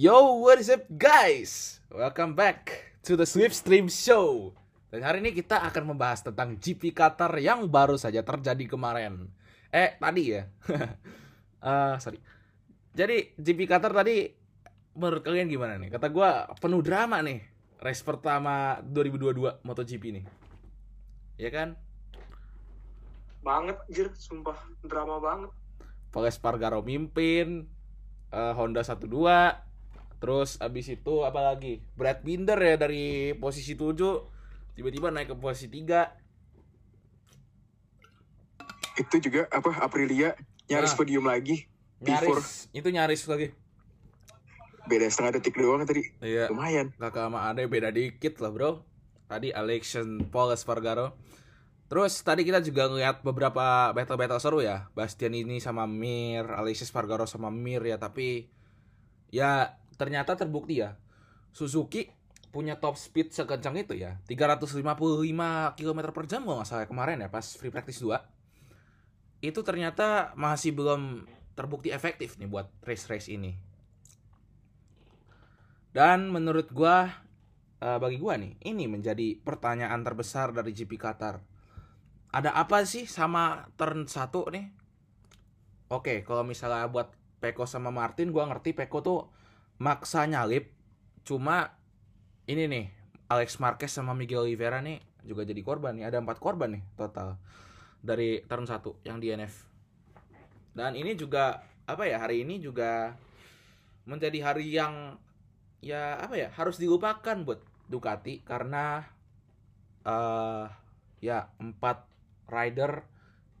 Yo, what is up guys? Welcome back to the Stream Show. Dan hari ini kita akan membahas tentang GP Qatar yang baru saja terjadi kemarin. Eh, tadi ya. uh, sorry. Jadi GP Qatar tadi menurut kalian gimana nih? Kata gua penuh drama nih. Race pertama 2022 MotoGP nih. Ya kan? Banget, jir, sumpah drama banget. Paul Espargaro mimpin, uh, Honda 12, terus abis itu apa lagi? Brad Binder ya dari posisi 7 tiba-tiba naik ke posisi 3. Itu juga apa Aprilia nyaris Nah. podium lagi. P4 Nyaris, itu nyaris lagi. beda setengah detik doang tadi. Iya, Lumayan. kakak sama ade beda dikit lah bro. Tadi Alexian Paul Espargaro. Terus tadi kita juga ngeliat beberapa battle-battle seru ya. Bastian ini sama Mir, Alexian Espargaro sama Mir ya. Tapi ya ternyata terbukti ya. Suzuki punya top speed sekencang itu ya. 355 km per jam kalau nggak salah kemarin ya pas free practice 2. Itu ternyata masih belum terbukti efektif nih buat race-race ini. Dan menurut gua eh, bagi gua nih, ini menjadi pertanyaan terbesar dari GP Qatar. Ada apa sih sama turn 1 nih? Oke, kalau misalnya buat Peko sama Martin, gua ngerti Peko tuh maksa nyalip. Cuma ini nih, Alex Marquez sama Miguel Oliveira nih juga jadi korban nih. Ada empat korban nih total dari turn 1 yang DNF. Dan ini juga apa ya? Hari ini juga menjadi hari yang ya apa ya harus dilupakan buat Ducati karena eh ya empat rider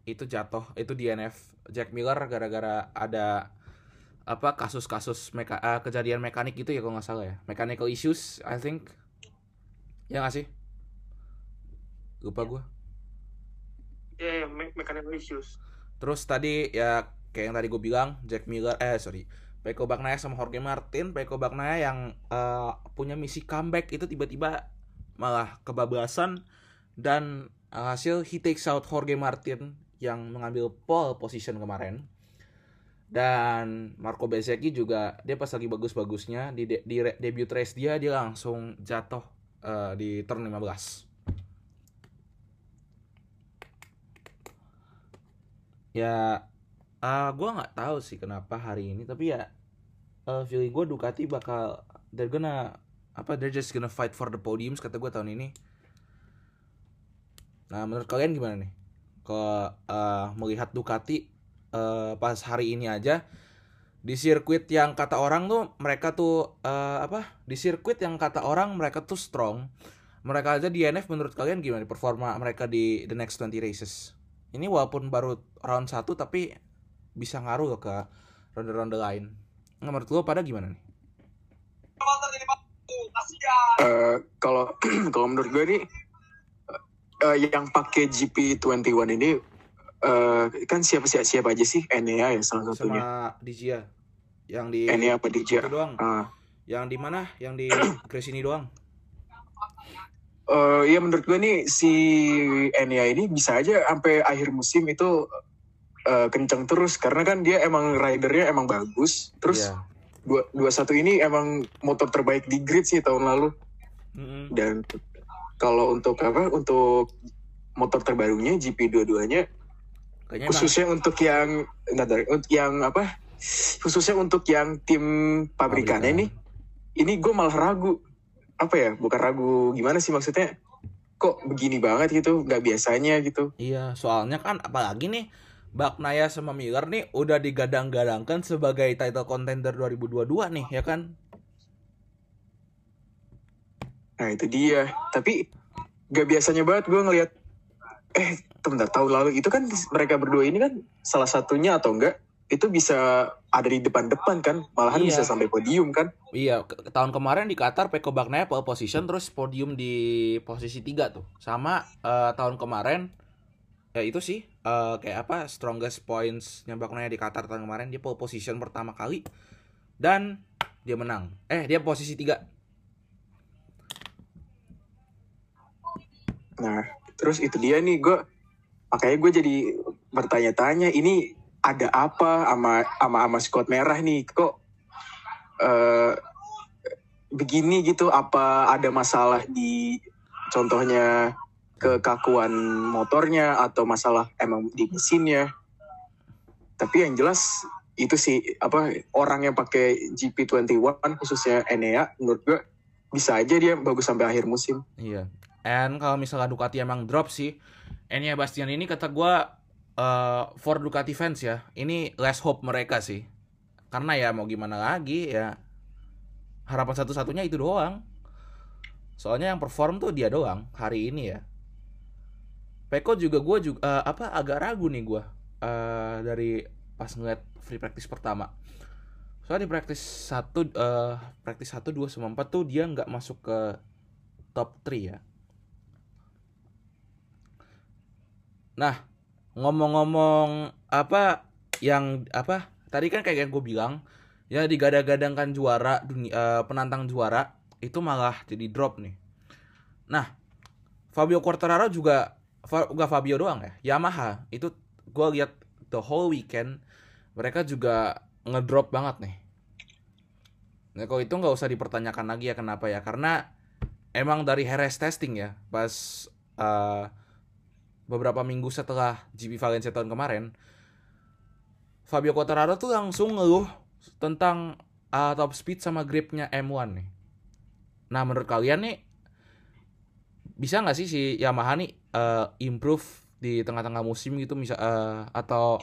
itu jatuh itu DNF Jack Miller gara-gara ada apa kasus-kasus meka eh, kejadian mekanik itu ya kalau nggak salah ya. Mechanical issues I think. Ya nggak sih? Lupa gue Ya, yeah, me mechanical issues. Terus tadi ya kayak yang tadi gue bilang Jack Miller eh sorry. Peko Bagnaia sama Jorge Martin. Peko Bagnaia yang eh, punya misi comeback itu tiba-tiba malah kebablasan. Dan hasil he takes out Jorge Martin yang mengambil pole position kemarin dan Marco Bezzecchi juga dia pas lagi bagus-bagusnya di, de- di re- debut race dia dia langsung jatuh eh, di turn 15 ya ah gue nggak tahu sih kenapa hari ini tapi ya eh feeling gue Ducati bakal they're gonna apa they're just gonna fight for the podiums kata gue tahun ini. Nah menurut kalian gimana nih? Ke eh, melihat Ducati eh, pas hari ini aja di sirkuit yang kata orang tuh mereka tuh eh, apa di sirkuit yang kata orang mereka tuh strong mereka aja DNF menurut kalian gimana performa mereka di the next 20 races ini walaupun baru round 1 tapi bisa ngaruh loh ke ronde-ronde lain. Nah, menurut lo pada gimana nih? Eh, kalau kalau menurut gue nih eh, yang pakai GP21 ini eh, kan siapa siapa siapa aja sih Enea ya salah satunya. Sama Dijia yang di Enea apa Dija? itu doang. Ah. Yang di mana? Yang di Chris ini doang. Eh, ya menurut gue nih si Enya ini bisa aja sampai akhir musim itu eh, kenceng terus karena kan dia emang ridernya emang bagus. Terus Iya. dua dua satu ini emang motor terbaik di grid sih tahun lalu Mm-mm. dan kalau untuk apa untuk motor terbarunya GP dua-duanya Kayaknya emang khususnya untuk yang untuk yang apa? Khususnya untuk yang tim pabrikannya pabrikan. nih ini gue malah ragu. Apa ya? Bukan ragu gimana sih maksudnya? Kok begini banget gitu? Nggak biasanya gitu. Iya, soalnya kan apalagi nih Bagnaia sama Miller nih udah digadang-gadangkan sebagai title contender 2022 nih, ya kan? nah itu dia. Tapi nggak biasanya banget gue ngelihat eh sebentar tahun lalu itu kan mereka berdua ini kan salah satunya atau enggak itu bisa ada di depan-depan kan malahan Iya. bisa sampai podium kan Iya, tahun kemarin di Qatar Peko Bagnaia pole position terus podium di posisi 3 tuh. Sama eh, tahun kemarin ya itu sih eh, kayak apa strongest points yang Bagnaia di Qatar tahun kemarin dia pole position pertama kali dan dia menang. Eh, dia posisi 3. Nah, terus itu dia nih gue makanya gue jadi bertanya-tanya ini ada apa sama sama sama Scott merah nih? Kok eh begini gitu? Apa ada masalah di contohnya kekakuan motornya atau masalah emang di mesinnya? Tapi yang jelas itu sih apa orang yang pakai GP21 khususnya Enea menurut gue bisa aja dia bagus sampai akhir musim. Iya. And kalau misalnya Ducati emang drop sih, Enya Bastian ini kata gua eh for Ducati fans ya, ini less hope mereka sih. Karena ya mau gimana lagi ya harapan satu-satunya itu doang. Soalnya yang perform tuh dia doang hari ini ya. Peko juga gue juga eh, apa agak ragu nih gua eh dari pas ngeliat free practice pertama. Soalnya di practice 1 eh practice 1 2 sama 4 tuh dia nggak masuk ke top 3 ya. Nah, ngomong-ngomong apa yang apa tadi kan kayak yang gue bilang ya digadang-gadangkan juara dunia eh, penantang juara itu malah jadi drop nih. Nah, Fabio Quartararo juga nggak Fabio doang ya, Yamaha itu gue lihat the whole weekend mereka juga ngedrop banget nih. Nah, kalau itu nggak usah dipertanyakan lagi ya kenapa ya, karena emang dari Heres testing ya pas eh, beberapa minggu setelah GP Valencia tahun kemarin Fabio Quartararo tuh langsung ngeluh tentang uh, top speed sama gripnya M1 nih. Nah menurut kalian nih bisa nggak sih si Yamaha nih uh, improve di tengah-tengah musim gitu misal uh, atau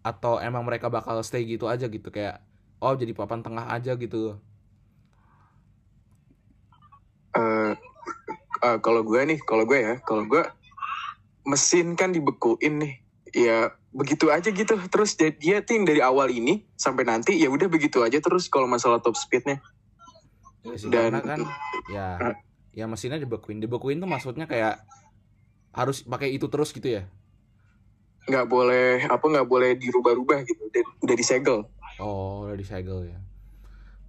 atau emang mereka bakal stay gitu aja gitu kayak oh jadi papan tengah aja gitu. Eh, eh, kalau gue nih, kalau gue ya, kalau gue mesin kan dibekuin nih, ya begitu aja gitu. Terus dia, dia tim dari awal ini sampai nanti ya udah begitu aja terus kalau masalah top speednya. Ya sih, Dan- kan ya ya mesinnya dibekuin. Dibekuin tuh maksudnya kayak harus pakai itu terus gitu ya. nggak boleh apa nggak boleh dirubah-rubah gitu. Udah, udah disegel. Oh, udah disegel ya.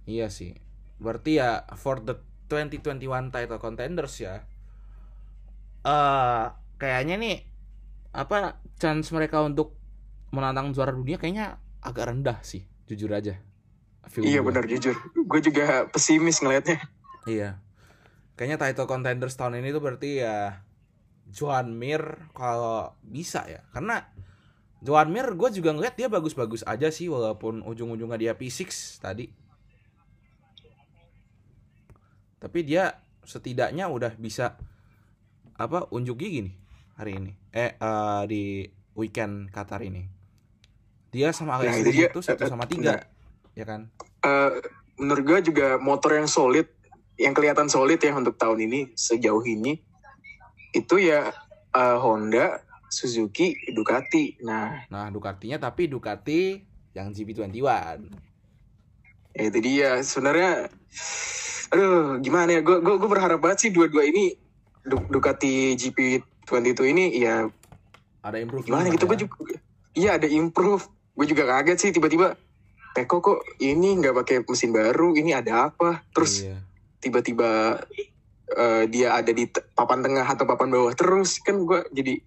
Iya sih. Berarti ya for the 2021 title contenders ya. Eh kayaknya nih apa chance mereka untuk menantang juara dunia kayaknya agak rendah sih, jujur aja. Iya benar jujur. Gue juga pesimis ngelihatnya. Iya. Kayaknya title contenders tahun ini tuh berarti ya Joan Mir kalau bisa ya. Karena Joan Mir gue juga ngeliat dia bagus-bagus aja sih walaupun ujung-ujungnya dia P6 tadi. Tapi dia setidaknya udah bisa apa unjuk gigi nih hari ini. Eh eh, di weekend Qatar ini. Dia sama Alex Nah, itu dia. itu satu sama tiga, ya kan? Eh, menurut gue juga motor yang solid, yang kelihatan solid ya untuk tahun ini sejauh ini itu ya eh, Honda, Suzuki, Ducati. Nah, Nah, Ducatinya tapi Ducati yang GP21. ya itu dia. Sebenarnya, aduh, gimana ya? Gue gue berharap banget sih dua-dua ini Du- Ducati GP22 ini ya Ada improvement. gimana gitu ya. gue juga iya ada improve gue juga kaget sih tiba-tiba Peko kok ini nggak pakai mesin baru ini ada apa terus Iya. tiba-tiba eh, dia ada di papan tengah atau papan bawah terus kan gue jadi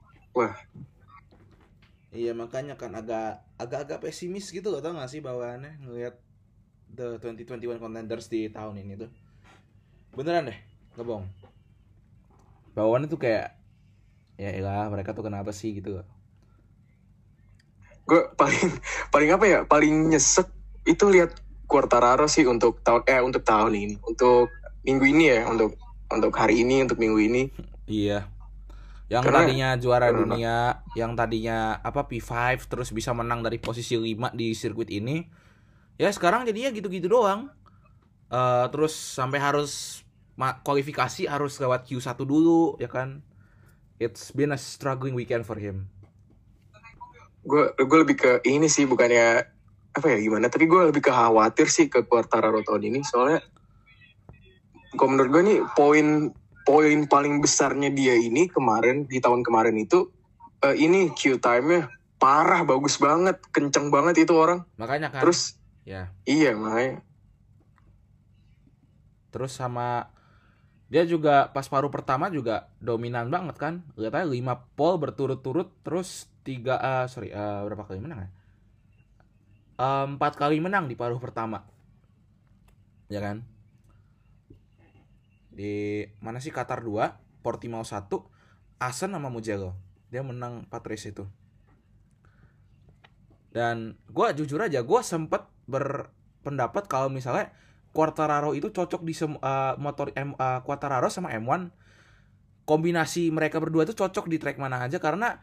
Iya, makanya kan agak agak-agak pesimis gitu loh tau gak sih bawaannya ngelihat the 2021 contenders di tahun ini tuh. Beneran deh, nggak bohong. Bawaannya tuh kayak ya elah mereka tuh kenapa sih gitu. gue paling paling apa ya paling nyesek itu lihat Quartararo sih untuk tahun eh untuk tahun ini untuk minggu ini ya untuk untuk hari ini untuk minggu ini Iya. Yang Karena- tadinya juara dunia, yang tadinya apa P5 terus bisa menang dari posisi 5 di sirkuit ini. Ya sekarang jadinya gitu-gitu doang. Eh terus sampai harus kualifikasi harus lewat Q1 dulu ya kan. It's been a struggling weekend for him. gue gue lebih ke ini sih bukannya apa ya gimana tapi gue lebih ke khawatir sih ke Quartararo tahun ini soalnya kalau menurut gue nih poin poin paling besarnya dia ini kemarin di tahun kemarin itu eh, ini Q time-nya parah bagus banget kenceng banget itu orang Makanya kan terus ya. iya makanya Terus sama dia juga pas paruh pertama juga dominan banget kan. Aja 5 pole berturut-turut terus 3 eh sorry eh, berapa kali menang ya? Eh, Empat kali menang di paruh pertama. Ya kan? di mana sih Qatar 2 Portimao 1 Asen sama Mugello dia menang 4 race itu dan gue jujur aja gue sempet berpendapat kalau misalnya Quartararo itu cocok di eh, motor M eh, Quartararo sama M1 kombinasi mereka berdua itu cocok di track mana aja karena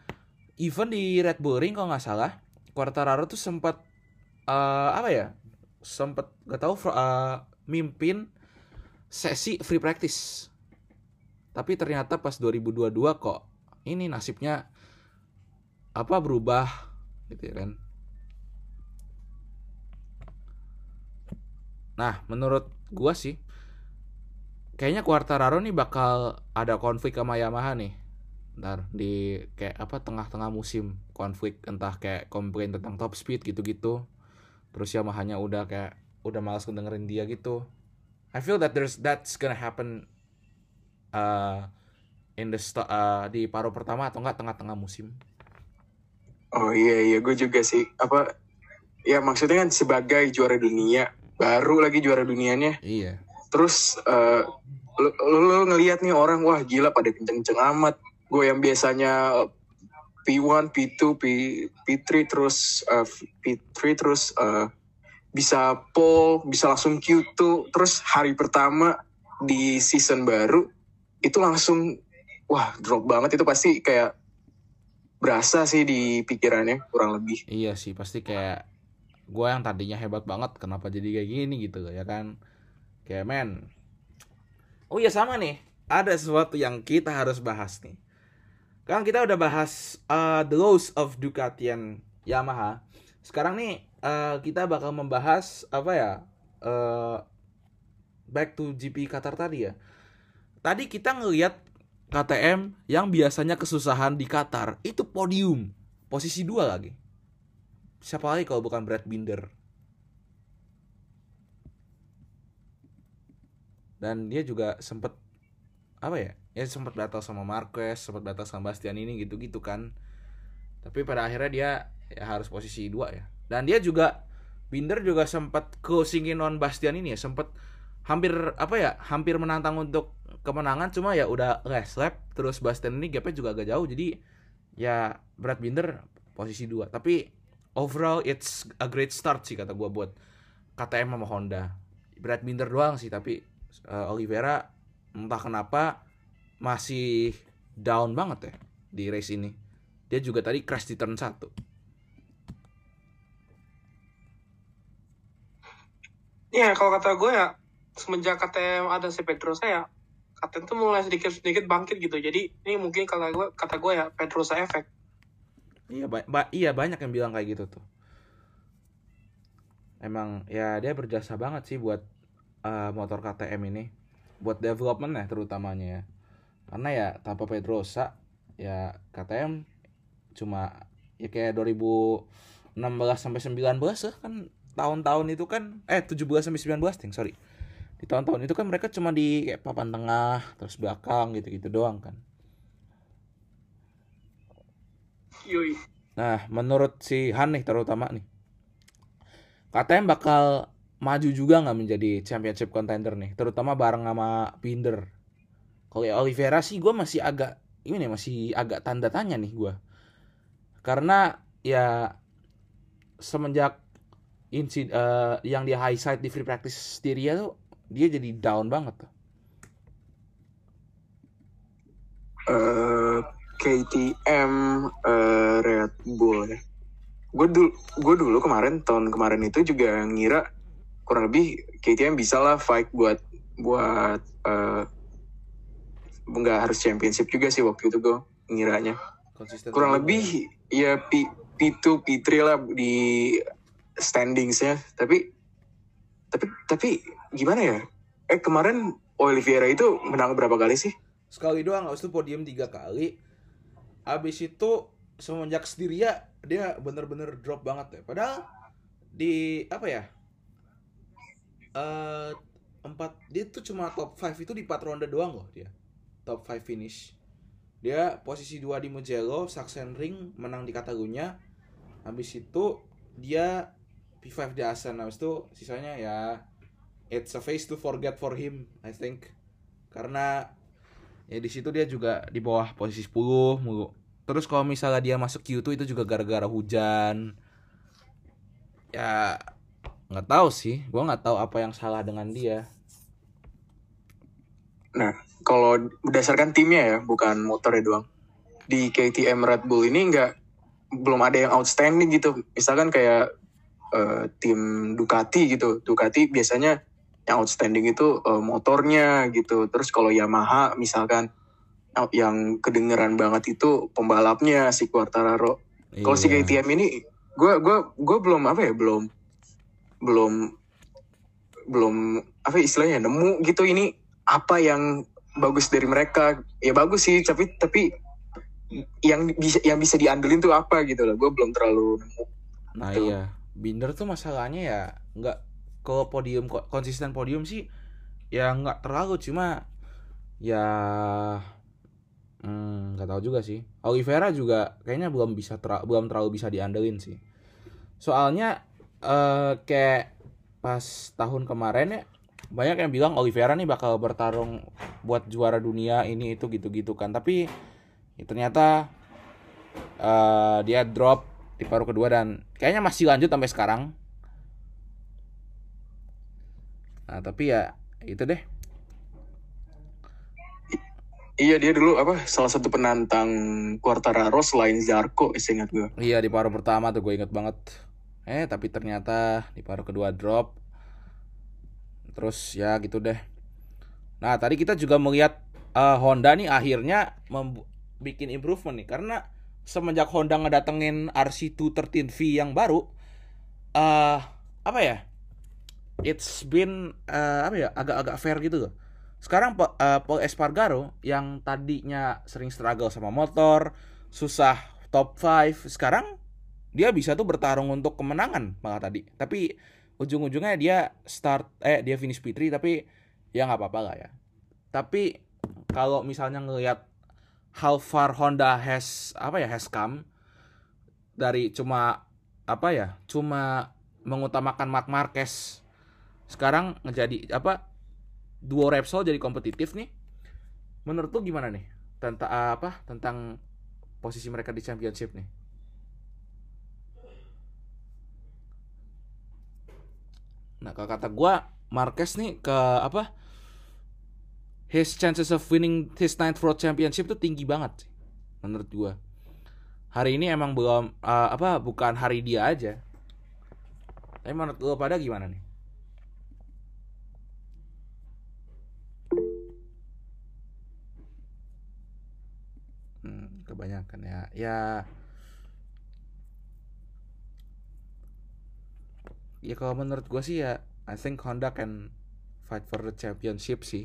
even di Red Bull Ring kalau nggak salah Quartararo tuh sempat eh, apa ya sempat gak tahu eh, mimpin sesi free practice. Tapi ternyata pas 2022 kok ini nasibnya apa berubah gitu ya kan nah menurut gua sih kayaknya Quartararo nih bakal ada konflik sama Yamaha nih. Ntar di kayak apa tengah-tengah musim konflik entah kayak komplain tentang top speed gitu-gitu. Terus Yamahanya udah kayak udah malas ngedengerin dia gitu. I feel that there's that's gonna happen uh, in the uh, di paruh pertama atau enggak tengah-tengah musim. Oh iya iya. Gue juga sih apa ya maksudnya kan sebagai juara dunia baru lagi juara dunianya. Iya. Terus eh, lu, lu, lu ngelihat nih orang wah gila pada kenceng-kenceng amat. Gue yang biasanya P1 P2 P P3 terus eh, P3 terus eh, bisa pole bisa langsung Q2 terus hari pertama di season baru itu langsung wah drop banget. Itu pasti kayak berasa sih di pikirannya kurang lebih. Iya sih pasti kayak gua yang tadinya hebat banget kenapa jadi kayak gini gitu ya kan? Kayak men. Oh iya sama nih. Ada sesuatu yang kita harus bahas nih. Kan kita udah bahas uh, the lows of Ducati and Yamaha. Sekarang nih uh, kita bakal membahas apa ya uh, back to GP Qatar tadi ya. Tadi kita ngelihat KTM yang biasanya kesusahan di Qatar itu podium posisi dua lagi siapa lagi kalau bukan Brad Binder? Dan dia juga sempet apa ya? Ya sempet battle sama Marquez sempet battle sama Bastian ini gitu gitu kan. Tapi pada akhirnya dia ya harus posisi dua ya. Dan dia juga Binder juga sempat closingin on Bastian ini ya. Sempat hampir apa ya hampir menantang untuk kemenangan. Cuma ya udah last lap terus Bastian ini gapnya juga agak jauh. Jadi ya Brad Binder posisi dua. Tapi overall it's a great start sih kata gua buat KTM sama Honda Brad Binder doang sih tapi uh, Oliveira entah kenapa masih down banget ya di race ini dia juga tadi crash di turn 1 Iya, kalau kata gue ya, semenjak KTM ada si Pedrosa ya, KTM tuh mulai sedikit-sedikit bangkit gitu. Jadi ini mungkin kalau gue kata gue ya Pedrosa efek. Iya, ba- ba- iya banyak yang bilang kayak gitu tuh. Emang ya dia berjasa banget sih buat uh, motor KTM ini, buat development ya terutamanya ya. Karena ya tanpa Pedrosa ya KTM cuma ya kayak 2016 sampai 19 lah kan tahun-tahun itu kan eh 17 sampai 19 ting sorry di tahun-tahun itu kan mereka cuma di kayak papan tengah terus belakang gitu-gitu doang kan Nah, menurut si Han nih terutama nih, KTM bakal maju juga nggak menjadi championship contender nih, terutama bareng sama Binder. Kalau ya Oliveira sih gue masih agak ini nih masih agak tanda tanya nih gue, karena ya semenjak insid eh, yang dia high side di free practice Styria tuh dia jadi down banget tuh. eh KTM eh, Red Bull ya. Gue dulu, gue dulu kemarin tahun kemarin itu juga ngira kurang lebih KTM bisa lah fight buat buat eh, nggak harus championship juga sih waktu itu gue ngiranya. Konsisten Kurang lebih ya P, P2 P3 lah di standingsnya. Tapi tapi tapi gimana ya? Eh kemarin Oliveira itu menang berapa kali sih? sekali doang habis itu podium tiga kali habis itu semenjak Styria dia bener-bener drop banget ya padahal di apa ya eh empat dia tuh cuma top 5 itu di empat ronde doang loh dia. Top 5 finish. Dia posisi dua di Mugello Sachsenring menang di Catalunya habis itu dia P5 di Asen habis itu sisanya ya it's a face to forget for him I think. Karena ya di situ dia juga di bawah posisi 10 mulu. Terus kalau misalnya dia masuk Q2 itu juga gara-gara hujan. Ya nggak tahu sih, gua nggak tahu apa yang salah dengan dia. Nah, kalau berdasarkan timnya ya, bukan motornya doang. Di KTM Red Bull ini nggak belum ada yang outstanding gitu. Misalkan kayak eh, tim Ducati gitu. Ducati biasanya yang outstanding itu eh, motornya gitu. Terus kalau Yamaha misalkan yang- yang kedengeran banget itu pembalapnya si Quartararo. Kalau si Iya. KTM ini, gue gua gua belum apa ya, belum belum belum apa ya istilahnya nemu gitu ini apa yang bagus dari mereka. Ya bagus sih, tapi tapi yang bisa yang bisa diandelin tuh apa gitu loh. Gue belum terlalu nemu. Nah Tuh. iya, Binder tuh masalahnya ya nggak ke podium ko- konsisten podium sih ya nggak terlalu cuma ya hmm, nggak tahu juga sih. Oliveira juga kayaknya belum bisa tera- belum terlalu bisa diandelin sih. Soalnya eh kayak pas tahun kemarin ya banyak yang bilang Oliveira nih bakal bertarung buat juara dunia ini itu gitu-gitu kan. Tapi ya ternyata eh dia drop di paruh kedua dan kayaknya masih lanjut sampai sekarang. Nah, tapi ya itu deh. Iya dia dulu apa salah satu penantang Quartararo selain Zarco, ingat gue. Iya di paruh pertama tuh gue inget banget. Eh tapi ternyata di paruh kedua drop. Terus ya gitu deh. Nah tadi kita juga melihat eh, Honda nih akhirnya bikin improvement nih karena semenjak Honda ngedatengin RC213V yang baru, eh apa ya? It's been eh, apa ya agak-agak fair gitu loh. Sekarang Pa- eh, Paul Espargaro yang tadinya sering struggle sama motor, susah top 5, sekarang dia bisa tuh bertarung untuk kemenangan malah tadi. Tapi ujung-ujungnya dia start eh dia finish P3 tapi ya nggak apa-apa lah ya. Tapi kalau misalnya ngelihat how far Honda has apa ya has come dari cuma apa ya cuma mengutamakan Mark Marquez sekarang ngejadi apa duo Repsol jadi kompetitif nih. Menurut lu gimana nih? Tentang apa tentang posisi mereka di championship nih. Nah kalau kata gua Marquez nih ke apa his chances of winning his ninth world championship tuh tinggi banget sih menurut gua. Hari ini emang belum eh, apa bukan hari dia aja. Tapi menurut lu pada gimana nih kebanyakan ya. Ya Ya kalau menurut gue sih ya I think Honda can fight for the championship sih.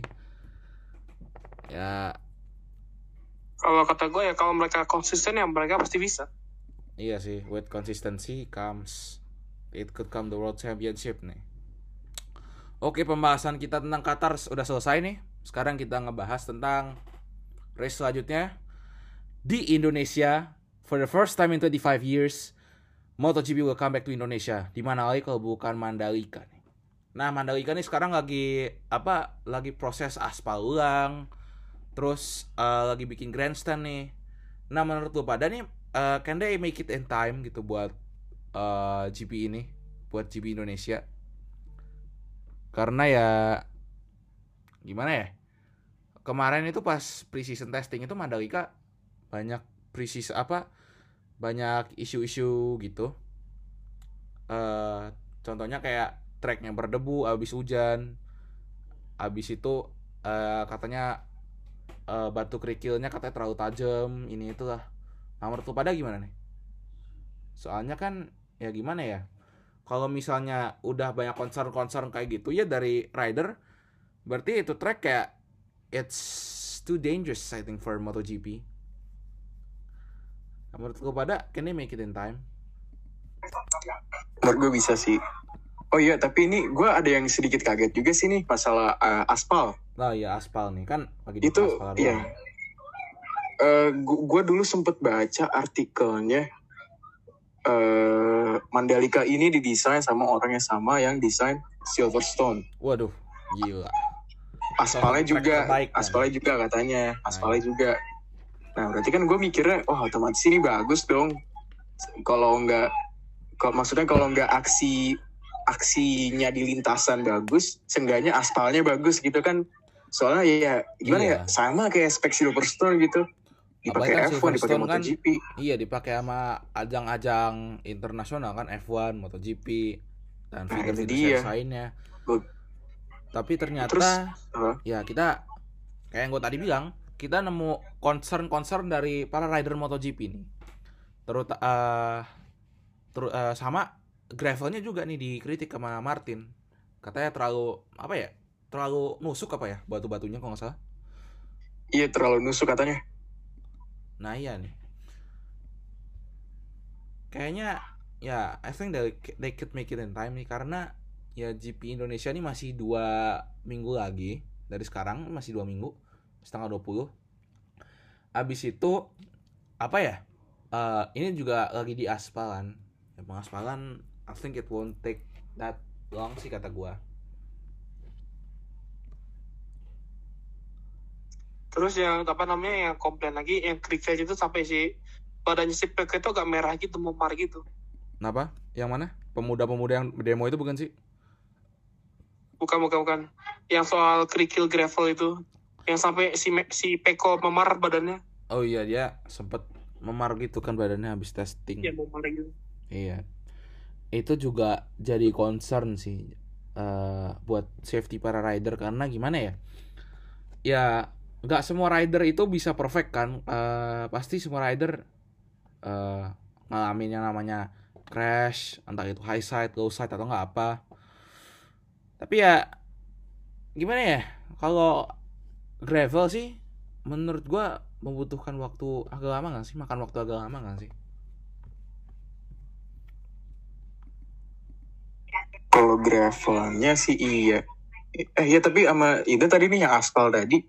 Ya Kalau kata gue ya kalau mereka konsisten ya mereka pasti bisa. iya sih with consistency comes it could come the world championship nih. Oke pembahasan kita tentang Qatar udah selesai nih. Sekarang kita ngebahas tentang race selanjutnya di Indonesia for the first time in 25 years MotoGP will come back to Indonesia di mana lagi kalau bukan Mandalika nih. Nah Mandalika nih sekarang lagi apa lagi proses aspal ulang terus eh, lagi bikin grandstand nih. Nah menurut lu pada nih eh, can they make it in time gitu buat eh, GP ini buat GP Indonesia karena ya gimana ya kemarin itu pas pre-season testing itu Mandalika banyak preseason apa banyak isu-isu gitu. Eh contohnya kayak tracknya berdebu abis hujan. Abis itu eh katanya eh, batu kerikilnya katanya terlalu tajam ini itulah. Nah menurut pada gimana nih? Soalnya kan ya gimana ya? Kalau misalnya udah banyak concern-concern kayak gitu ya dari rider berarti itu track kayak it's too dangerous I think for MotoGP Nah, menurut lu pada can they make it in time Menurut gue bisa sih. Oh iya, tapi ini gue ada yang sedikit kaget juga sih nih masalah eh, aspal. Nah ya aspal nih kan lagi di Itu aspal iya. doang. Eh, gue dulu sempet baca artikelnya eh Mandalika ini didesain sama orang yang sama yang desain Silverstone. Waduh, gila. aspalnya juga terbaik, kan? aspalnya juga katanya aspalnya juga nah berarti kan gue mikirnya oh otomatis ini bagus dong kalau nggak kalau maksudnya kalau nggak aksi aksinya di lintasan bagus seenggaknya aspalnya bagus gitu kan soalnya ya gimana Iya. ya sama kayak spek Silverstone gitu dipakai Apalagi kan F1 dipakai kan MotoGP Iya dipakai sama ajang-ajang internasional kan F1, MotoGP dan Nah, series lainnya. Tapi ternyata Terus, apa? ya kita kayak yang gue tadi bilang kita nemu concern-concern dari para rider MotoGP nih. Terus eh teru- eh, sama gravelnya juga nih dikritik sama Martin. Katanya terlalu apa ya? Terlalu nusuk apa ya batu-batunya kalau nggak salah. iya terlalu nusuk katanya Nah iya nih. Kayaknya ya I think they, they could make it in time nih karena ya GP Indonesia ini masih dua minggu lagi dari sekarang masih dua minggu setengah 20 Abis itu apa ya? eh, ini juga lagi di aspalan. Ya, pengaspalan I think it won't take that long sih kata gua. Terus yang apa namanya yang komplain lagi yang kerikil itu sampai si badannya si Peko itu agak merah gitu memar gitu. Kenapa? Yang mana? Pemuda-pemuda yang demo itu bukan sih? Bukan bukan bukan. Yang soal kerikil gravel itu yang sampai si si Peko memar badannya. Oh iya dia sempet memar gitu kan badannya habis testing. Ya memar gitu. Iya. Itu juga jadi concern sih eh, buat safety para rider karena gimana ya? Ya nggak semua rider itu bisa perfect kan. Eh, pasti semua rider eh, ngalamin yang namanya crash, entah itu high side, low side atau nggak apa. Tapi ya gimana ya? Kalau gravel sih menurut gua membutuhkan waktu agak lama nggak sih? Makan waktu agak lama nggak sih? Kalau gravelnya sih iya. Eh iya tapi sama itu tadi nih yang aspal tadi.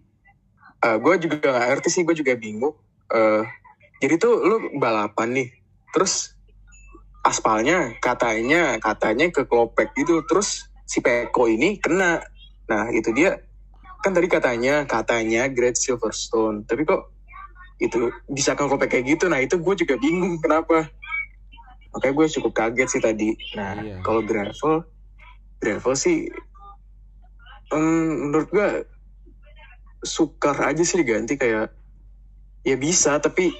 eh gue juga gak ngerti sih, gue juga bingung. eh jadi tuh lu balapan nih, terus aspalnya katanya katanya ke klopek gitu, terus si Peko ini kena. Nah itu dia kan tadi katanya katanya Great Silverstone, tapi kok itu bisa klopek kayak gitu. Nah itu gue juga bingung kenapa. Makanya gue cukup kaget sih tadi. Nah, Iya. kalau gravel, gravel sih, em, menurut gue sukar aja sih diganti kayak ya bisa tapi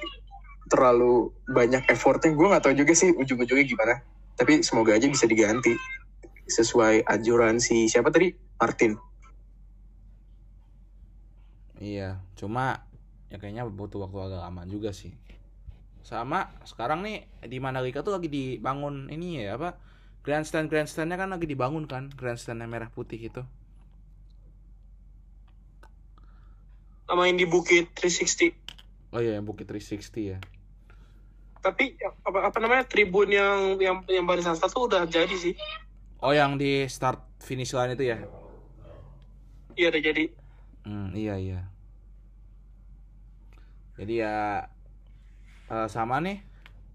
terlalu banyak effortnya gue nggak tahu juga sih ujung-ujungnya gimana tapi semoga aja bisa diganti sesuai anjuran si siapa tadi Martin Iya, cuma ya kayaknya butuh waktu agak lama juga sih. Sama sekarang nih di Mandalika tuh lagi dibangun ini ya apa? Grandstand grandstandnya kan lagi dibangun kan, grandstandnya merah putih itu. Sama yang di Bukit 360. Oh iya, yang Bukit 360 ya. Tapi apa, apa namanya tribun yang yang yang barisan satu udah jadi sih. Oh yang di start finish line itu ya? Iya udah jadi. Hmm, iya iya. Jadi ya eh, sama nih,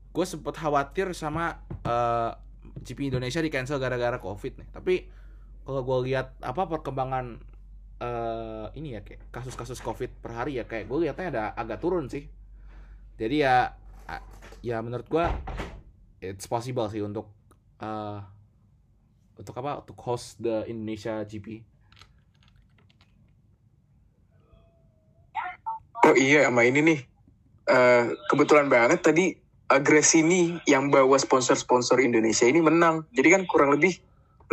gue sempet khawatir sama eh, GP Indonesia di cancel gara-gara covid nih. Tapi kalau gue lihat apa perkembangan eh ini ya kayak kasus-kasus covid per hari ya kayak gue lihatnya ada agak turun sih. Jadi ya ya menurut gue it's possible sih untuk eh untuk apa untuk host the Indonesia GP. Oh iya sama ini nih Eh kebetulan banget tadi Agres ini yang bawa sponsor-sponsor Indonesia ini menang jadi kan kurang lebih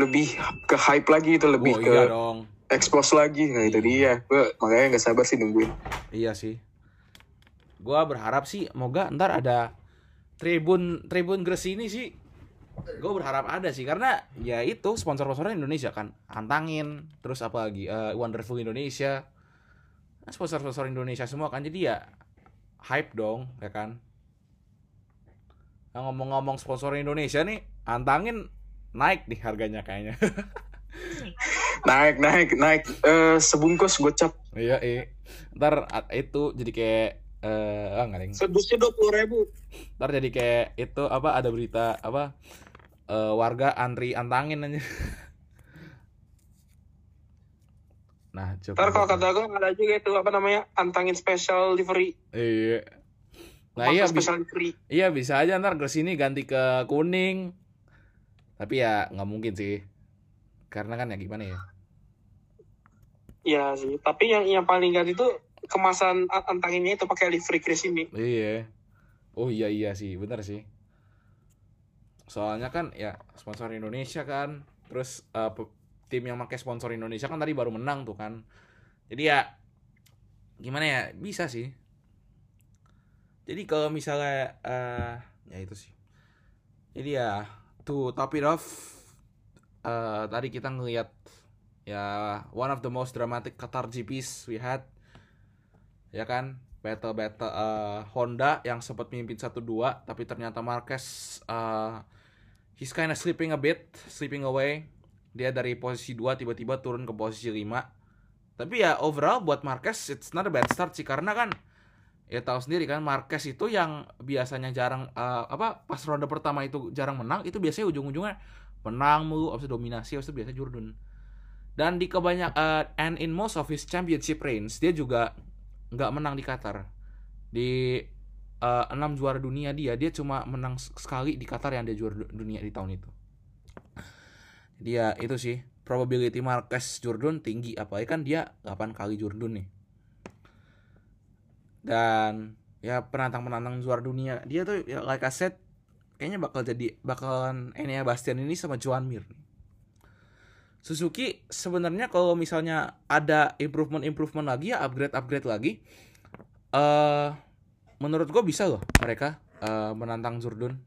lebih ke hype lagi itu lebih oh ke iya dong. expose lagi nah itu dia gue makanya nggak sabar sih nungguin Iya sih. Gua berharap sih moga ntar ada tribun tribun Gresini sih. Gue berharap ada sih karena ya itu sponsor-sponsornya Indonesia kan. Antangin, terus apa lagi? Eh, Wonderful Indonesia. Nah, Sponsor-sponsor Indonesia semua kan jadi ya hype dong, ya kan? Nah, ngomong-ngomong sponsor Indonesia nih, antangin naik nih harganya kayaknya. naik naik naik Eh sebungkus gocap iya, iya. Ntar itu jadi kayak eh ah, nggak deng. Sedusnya dua puluh ribu. ntar jadi kayak itu apa ada berita apa eh, warga antri antangin aja Nah, coba. Ntar kalau kata gue ada juga itu apa namanya antangin special livery. Iya. Nah, Pakai iya bi- special livery. iya bisa aja ntar ke sini ganti ke kuning. Tapi ya nggak mungkin sih. Karena kan ya gimana ya? Iya sih. Tapi yang yang paling ganti itu kemasan antanginnya itu pakai livery Chris ini. Iya. Oh iya iya sih, bener sih. Soalnya kan ya sponsor Indonesia kan, terus pe- tim yang pakai sponsor Indonesia kan tadi baru menang tuh kan. Jadi ya gimana ya bisa sih. Jadi kalau misalnya eh ya itu sih. Jadi ya to top it off eh tadi kita ngelihat ya one of the most dramatic Qatar GPs we had ya kan battle battle eh, Honda yang sempat mimpin 1-2 tapi ternyata Marquez eh, he's kinda slipping a bit slipping away dia dari posisi 2 tiba-tiba turun ke posisi 5 tapi ya overall buat Marquez it's not a bad start sih. Karena kan ya tahu sendiri kan Marquez itu yang biasanya jarang eh, apa pas ronde pertama itu jarang menang itu biasanya ujung-ujungnya menang mulu habis itu dominasi habis itu biasanya Jordan. Dan di kebanyak eh, and in most of his championship reigns dia juga nggak menang di Qatar. Di eh, enam juara dunia dia dia cuma menang sekali di Qatar yang dia juara du- dunia di tahun itu dia itu sih probability Marquez Jordan tinggi apalagi kan dia 8 kali Jordan nih dan ya penantang-penantang juara dunia dia tuh ya like I said kayaknya bakal jadi bakalan Enea Bastian ini sama Joan Mir. Suzuki sebenarnya kalau misalnya ada improvement-improvement lagi ya upgrade-upgrade lagi eh menurut gue bisa loh mereka eh, menantang Jordan.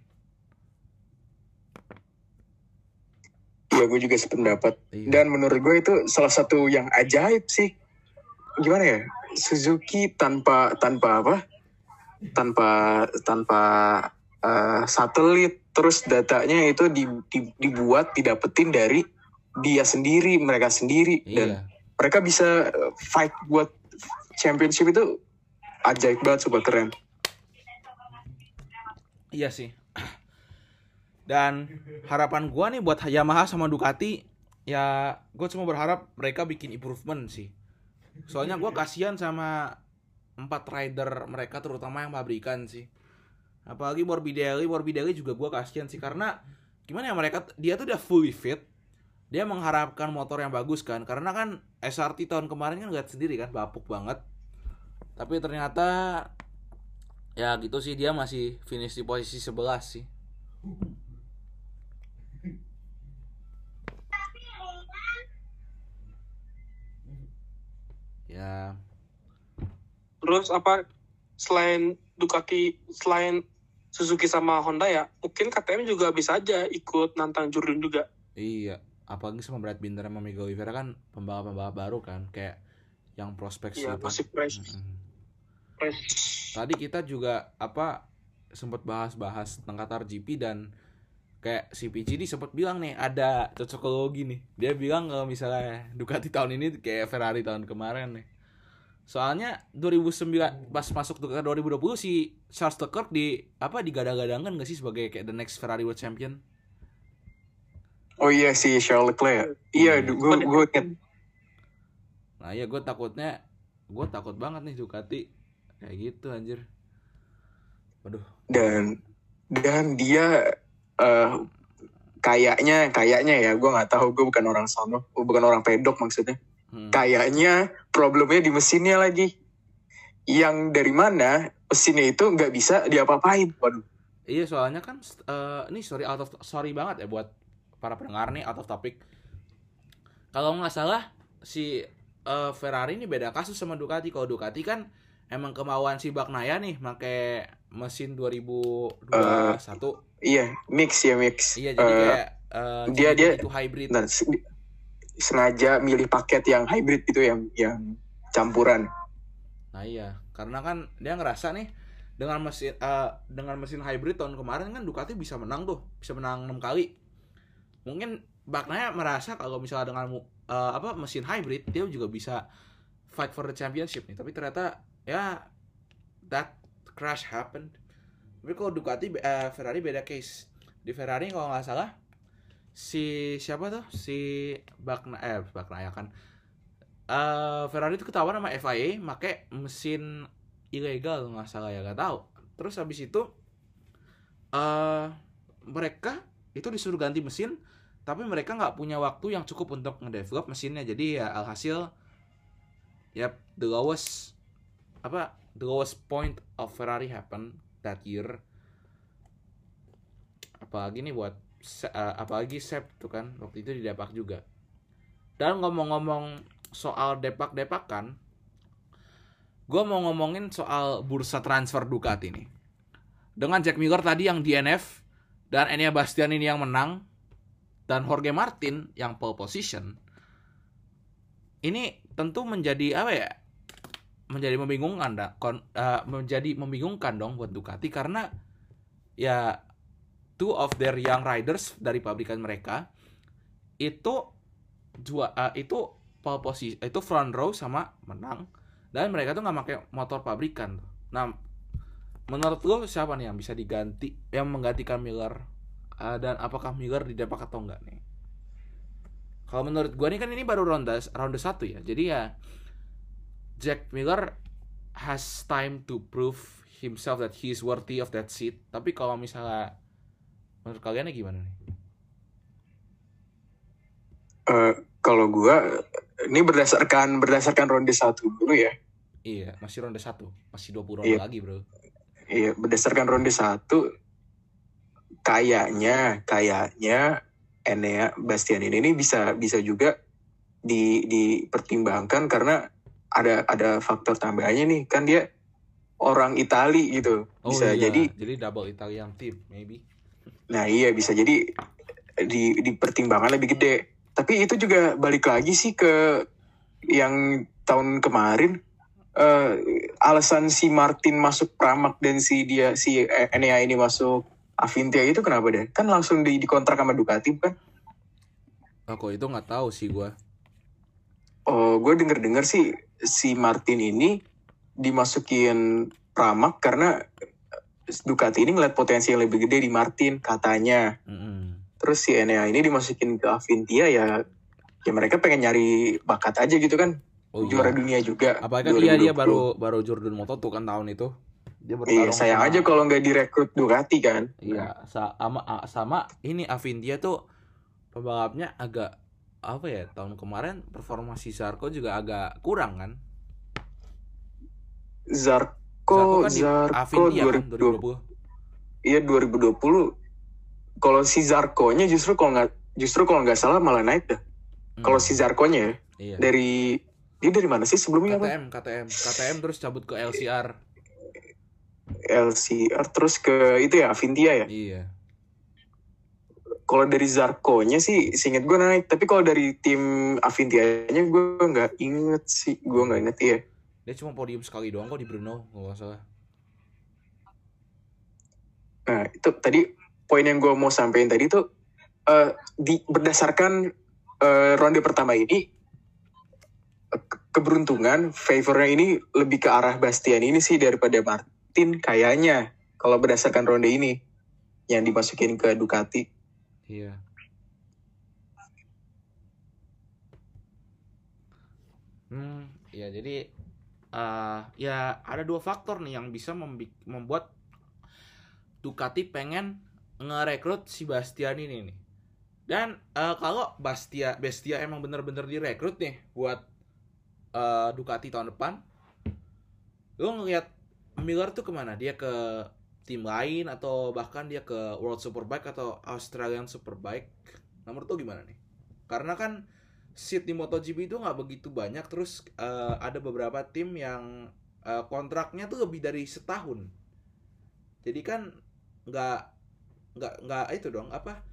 Ya gue juga sependapat. Iya. Dan menurut gue itu salah satu yang ajaib sih. Gimana ya? Suzuki tanpa tanpa apa? Tanpa tanpa eh, satelit terus datanya itu di- di- dibuat didapetin dari dia sendiri, mereka sendiri dan Iya. mereka bisa eh, fight buat championship itu ajaib banget super keren. Iya sih. Dan harapan gua nih buat Yamaha sama Ducati ya gue cuma berharap mereka bikin improvement sih. Soalnya gua kasihan sama empat rider mereka terutama yang pabrikan sih. Apalagi Morbidelli, Morbidelli juga gua kasihan sih karena gimana ya mereka dia tuh udah fully fit. Dia mengharapkan motor yang bagus kan karena kan SRT tahun kemarin kan lihat sendiri kan bapuk banget. Tapi ternyata ya gitu sih dia masih finish di posisi 11 sih. Ya, Terus apa selain Ducati, selain Suzuki sama Honda ya, mungkin KTM juga bisa aja ikut nantang Jordan juga. iya. Apalagi sama Brad Binder sama Miguel Oliveira kan pembalap-pembalap baru kan, kayak yang prospek Iya, gitu. masih fresh. Tadi kita juga apa sempat bahas-bahas tentang Qatar GP dan kayak si PGD sempat bilang nih ada cocokologi nih. Dia bilang kalau misalnya Ducati tahun ini kayak Ferrari tahun kemarin nih. Soalnya 2009 pas masuk ke 2020 si Charles Leclerc di apa digadang-gadangkan gak sih sebagai kayak the next Ferrari World Champion? Oh iya si Charles Leclerc. Iya, Iya. gue gue inget. Nah ya gue takutnya gue takut banget nih Ducati kayak gitu anjir. Waduh. dan dan dia eh kayaknya kayaknya ya gue nggak tahu gue bukan orang sono gue bukan orang pedok maksudnya Hmm. kayaknya problemnya di mesinnya lagi yang dari mana mesinnya itu nggak bisa diapa-apain waduh Iya soalnya kan eh, ini sorry out of sorry banget ya buat para pendengar nih out of topic. Kalau nggak salah si eh, Ferrari ini beda kasus sama Ducati. Kalau Ducati kan emang kemauan si Bagnaia nih pakai mesin 2021. Iya mix ya mix iya jadi Eh, kayak eh, dia- dia- itu hybrid. nah, se- sengaja milih paket yang hybrid itu yang yang campuran Nah iya, karena kan dia ngerasa nih dengan mesin eh, dengan mesin hybrid tahun kemarin kan Ducati bisa menang tuh, bisa menang 6 kali. Mungkin Bagnaia merasa kalau misalnya dengan eh, apa mesin hybrid dia juga bisa fight for the championship nih, tapi ternyata ya that crash happened. Tapi kalau Ducati eh, Ferrari beda case. Di Ferrari kalau nggak salah si siapa tuh? Si Bagnaia eh Bagnaia kan eh, Ferrari itu ketahuan sama FIA make mesin ilegal nggak salah ya nggak tahu terus habis itu eh mereka itu disuruh ganti mesin tapi mereka nggak punya waktu yang cukup untuk ngedevelop mesinnya jadi ya alhasil ya the lowest apa the lowest point of Ferrari happen year apalagi nih buat eh, apalagi Sep tuh kan waktu itu di Depak juga. Dan ngomong-ngomong soal depak-depakan gue mau ngomongin soal bursa transfer Ducati nih. Dengan Jack Miller tadi yang DNF dan Enea Bastian ini yang menang dan Jorge Martin yang pole position ini tentu menjadi apa ya menjadi membingungkan dah kon- eh, menjadi membingungkan dong buat Ducati karena ya two of their young riders dari pabrikan mereka itu dua eh, itu pole posisi itu front row sama menang dan mereka tuh nggak pakai motor pabrikan. Nah, menurut lo siapa nih yang bisa diganti yang menggantikan Miller Eh, dan apakah Miller di Depak atau enggak nih? Kalau menurut gua nih kan ini baru ronde ronde satu ya. Jadi ya Jack Miller has time to prove himself that he is worthy of that seat. Tapi kalau misalnya menurut kalian gimana nih? Eh, kalau gua ini berdasarkan berdasarkan ronde satu dulu ya. Iya, masih ronde satu, masih 20 ronde Iya. lagi, Bro. Iya, berdasarkan ronde satu kayaknya kayaknya Enea Bastian ini bisa bisa juga di dipertimbangkan karena ada ada faktor tambahannya nih. Kan dia orang Itali gitu. Bisa iya, jadi jadi double Italian team maybe. nah iya bisa jadi di dipertimbangkan lebih gede. Tapi itu juga balik lagi sih ke yang tahun kemarin eh, alasan si Martin masuk Pramak dan si dia si Enea ini masuk Avintia itu kenapa deh kan langsung di dikontrak sama Ducati kan Aku itu nggak tahu sih gua. Oh gue denger dengar sih si Martin ini dimasukin Pramak karena Ducati ini ngeliat potensi yang lebih gede di Martin katanya Mm-mm. terus si Enea ini dimasukin ke Avintia ya ya mereka pengen nyari bakat aja gitu kan Oh, juara iya. dunia juga Apalagi kan dia dia 2020. baru baru Jordan Moto tuh kan tahun itu. Dia iya sayang sama- aja kalau nggak direkrut Ducati kan Iya, sama sama ini Avindia tuh pembalapnya agak apa ya tahun kemarin performa si Zarko juga agak kurang kan? Zarko kan di Zarko Avindia kan 2020 2020. iya 2020 kalau si Zarkonya justru kalau nggak justru kalau nggak salah malah naik dah Hmm, kalau si Zarkonya ya iya. dari dia dari mana sih sebelumnya apa KTM, KTM, KTM terus cabut ke LCR. LCR terus ke itu ya Avintia ya Iya. Kalau dari Zarkonya sih seinget gue naik. Tapi kalau dari tim Avintia-nya gue nggak inget sih. Gue nggak inget ya Dia cuma podium sekali doang kok di kalau nggak salah. nah itu tadi poin yang gue mau sampaikan tadi tuh eh, di berdasarkan eh, ronde pertama ini ke- keberuntungan favornya ini lebih ke arah Bastian ini sih daripada Martin kayaknya kalau berdasarkan ronde ini yang dimasukin ke Ducati Iya. Hmm, ya jadi eh ya ada dua faktor nih yang bisa membuat Ducati pengen ngerekrut si Bastian ini nih. Dan eh, kalau Bastia Bestia emang bener-bener direkrut nih buat eh, Ducati tahun depan, lu ngelihat Miller tuh ke mana? Dia ke tim lain atau bahkan dia ke World Superbike atau Australian Superbike? Nomor tuh gimana nih? Karena kan seat di MotoGP itu nggak begitu banyak, terus eh, ada beberapa tim yang eh, kontraknya tuh lebih dari setahun. Jadi kan nggak nggak nggak itu dong apa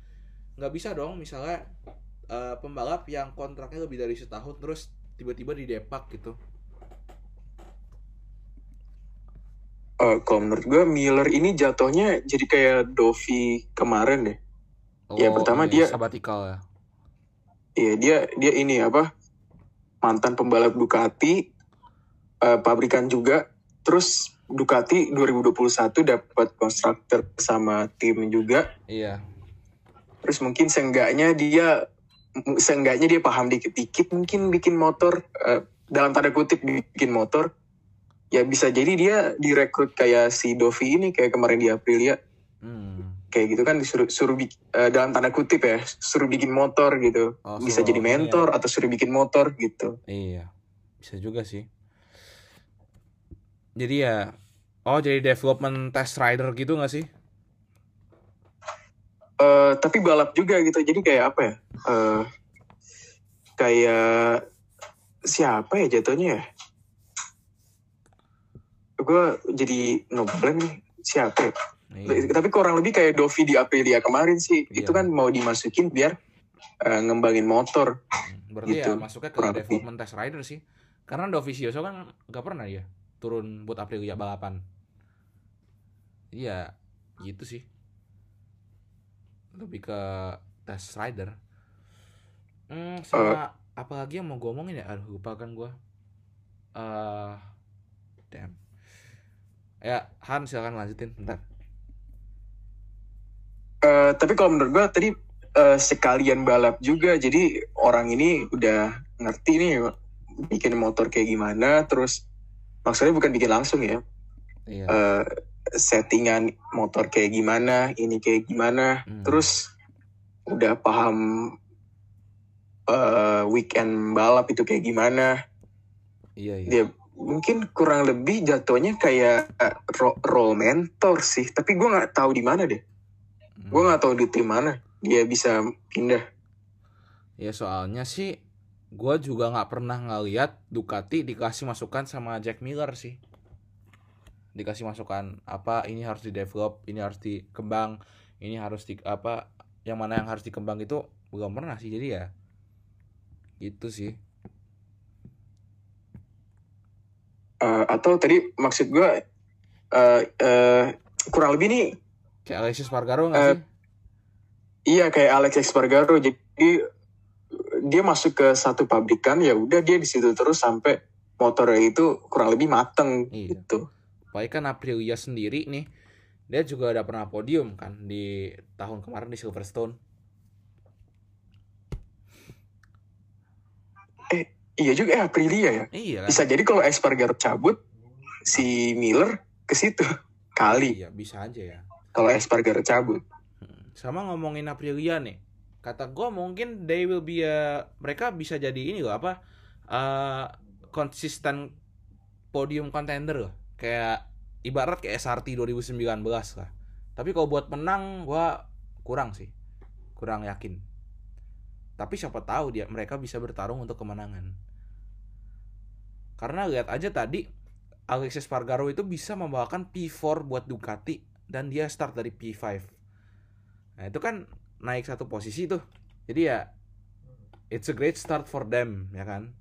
nggak bisa dong misalnya eh, pembalap yang kontraknya lebih dari setahun terus tiba-tiba di depak gitu. Eh, kalau menurut gue Miller ini jatuhnya jadi kayak Dovi kemarin deh. Ya, pertama dia- sabatikal ya. Iya dia dia ini apa mantan pembalap Ducati, eh, pabrikan juga. Terus Ducati 2021 dapat konstruktor sama tim juga. Iya. Terus mungkin seenggaknya dia seenggaknya dia paham dikit-dikit mungkin bikin motor eh, dalam tanda kutip bikin motor ya bisa jadi dia direkrut kayak si Dovi ini kayak kemarin di Aprilia Hmm. kayak gitu kan disuruh suruh bik- eh, dalam tanda kutip ya suruh bikin motor gitu. Oh, bisa jadi mentor atau suruh bikin motor gitu. Iya, bisa juga sih. Jadi ya, oh jadi development test rider gitu gak sih? Eh, tapi balap juga gitu. Jadi kayak apa ya? Eh, kayak siapa ya jatuhnya ya gue jadi ngeblank nih siapa ya? Iya. tapi kurang lebih kayak Dovi di Aprilia kemarin sih Iya. itu kan mau dimasukin biar eh, ngembangin motor Hmm, Berarti Gitu, ya masuknya ke kurang lebih. development test rider sih. Karena Dovizioso kan gak pernah ya turun buat Aprilia balapan. Iya, gitu sih. Lebih ke test rider. Hmm, sama apa lagi yang mau gue omongin ya? Aduh, lupa kan gue. Eh, damn. Ya, Han silakan lanjutin bentar. Eh, tapi kalau menurut gue tadi eh, sekalian balap juga jadi orang ini udah ngerti nih bikin motor kayak gimana terus maksudnya bukan bikin langsung ya Iya. eh, settingan motor kayak gimana ini kayak gimana Hmm. terus udah paham eh, weekend balap itu kayak gimana iya, iya. dia mungkin kurang lebih jatuhnya kayak eh, ro- role mentor sih tapi gue nggak tahu di mana deh Hmm. gue nggak tahu di tim mana dia bisa pindah Ya soalnya sih gue juga nggak pernah ngeliat Ducati dikasih masukan sama Jack Miller sih. Dikasih masukan apa ini harus di develop, ini harus dikembang, ini harus di apa yang mana yang harus dikembang itu belum pernah sih jadi ya gitu sih. Eh, atau tadi maksud gue eh eh, kurang lebih nih Kayak Alexis Spargaro nggak sih? iya kayak Alex Espargaro jadi dia masuk ke satu pabrikan ya udah dia di situ terus sampai motornya itu kurang lebih mateng Iya. gitu Apalagi kan Aprilia sendiri nih dia juga udah pernah podium kan di tahun kemarin di Silverstone. Iya juga eh Aprilia ya Iya bisa jadi kalau Espargaro cabut si Miller ke situ kali Iya bisa aja ya. kalau Espargaro cabut Hmm, Sama ngomongin Aprilia nih. Kata gue mungkin they will be a, mereka bisa jadi ini loh apa konsisten podium contender loh. Kayak ibarat kayak SRT 2019 lah. Tapi kalau buat menang gua kurang sih. Kurang yakin. Tapi siapa tahu dia mereka bisa bertarung untuk kemenangan. Karena lihat aja tadi Alexis Spargaro itu bisa membawakan P4 buat Ducati dan dia start dari P5. Nah, itu kan naik satu posisi tuh. Jadi ya it's a great start for them, ya kan?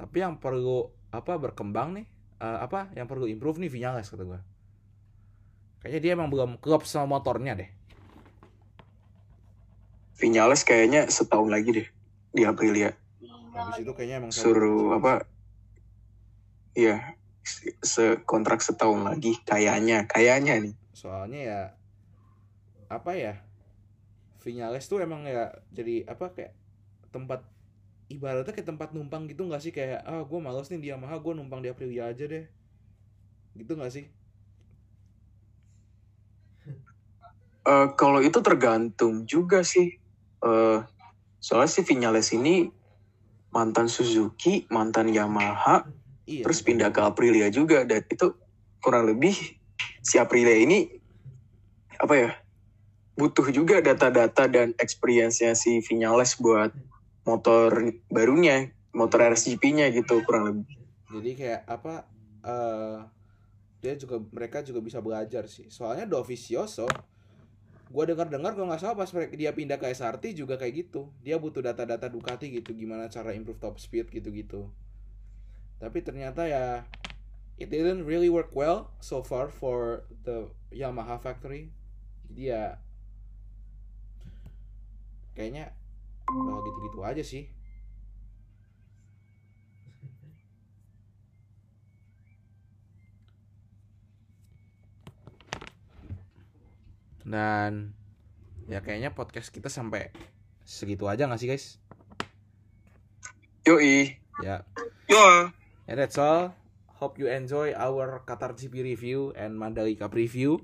Tapi yang perlu apa berkembang nih? eh, apa yang perlu improve nih Vinales kata gua. Kayaknya dia emang belum klop sama motornya deh. Vinales kayaknya setahun lagi deh di Aprilia. Habis itu kayaknya emang suruh apa? Iya se- sekontrak setahun lagi kayaknya kayaknya nih. Soalnya ya apa ya Vinales tuh emang ya jadi apa kayak tempat ibaratnya kayak tempat numpang gitu nggak sih? Kayak ah gue males nih di Yamaha gue numpang di Aprilia aja deh. Gitu nggak sih? Eh, kalau itu tergantung juga sih. Eh, soalnya si Vinales ini mantan Suzuki, mantan Yamaha, iya terus pindah ke Aprilia juga. Dan itu kurang lebih si Aprilia ini apa ya? Butuh juga data-data dan experience-nya si Vinales buat motor barunya, motor RSGP-nya gitu kurang lebih. jadi kayak apa eh dia juga mereka juga bisa belajar sih soalnya Dovizioso gue dengar dengar kalau nggak salah pas dia pindah ke SRT juga kayak gitu. Dia butuh data-data Ducati gitu gimana cara improve top speed gitu-gitu. Tapi ternyata ya it didn't really work well so far for the Yamaha factory. Jadi ya kayaknya bakal gitu-gitu aja sih dan ya kayaknya podcast kita sampai segitu aja nggak sih guys? Yoi. Ya. Yo. And that's all. Hope you enjoy our Qatar GP review and Mandalika preview.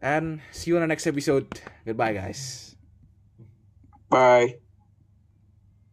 And see you on the next episode. Goodbye, guys. Bye.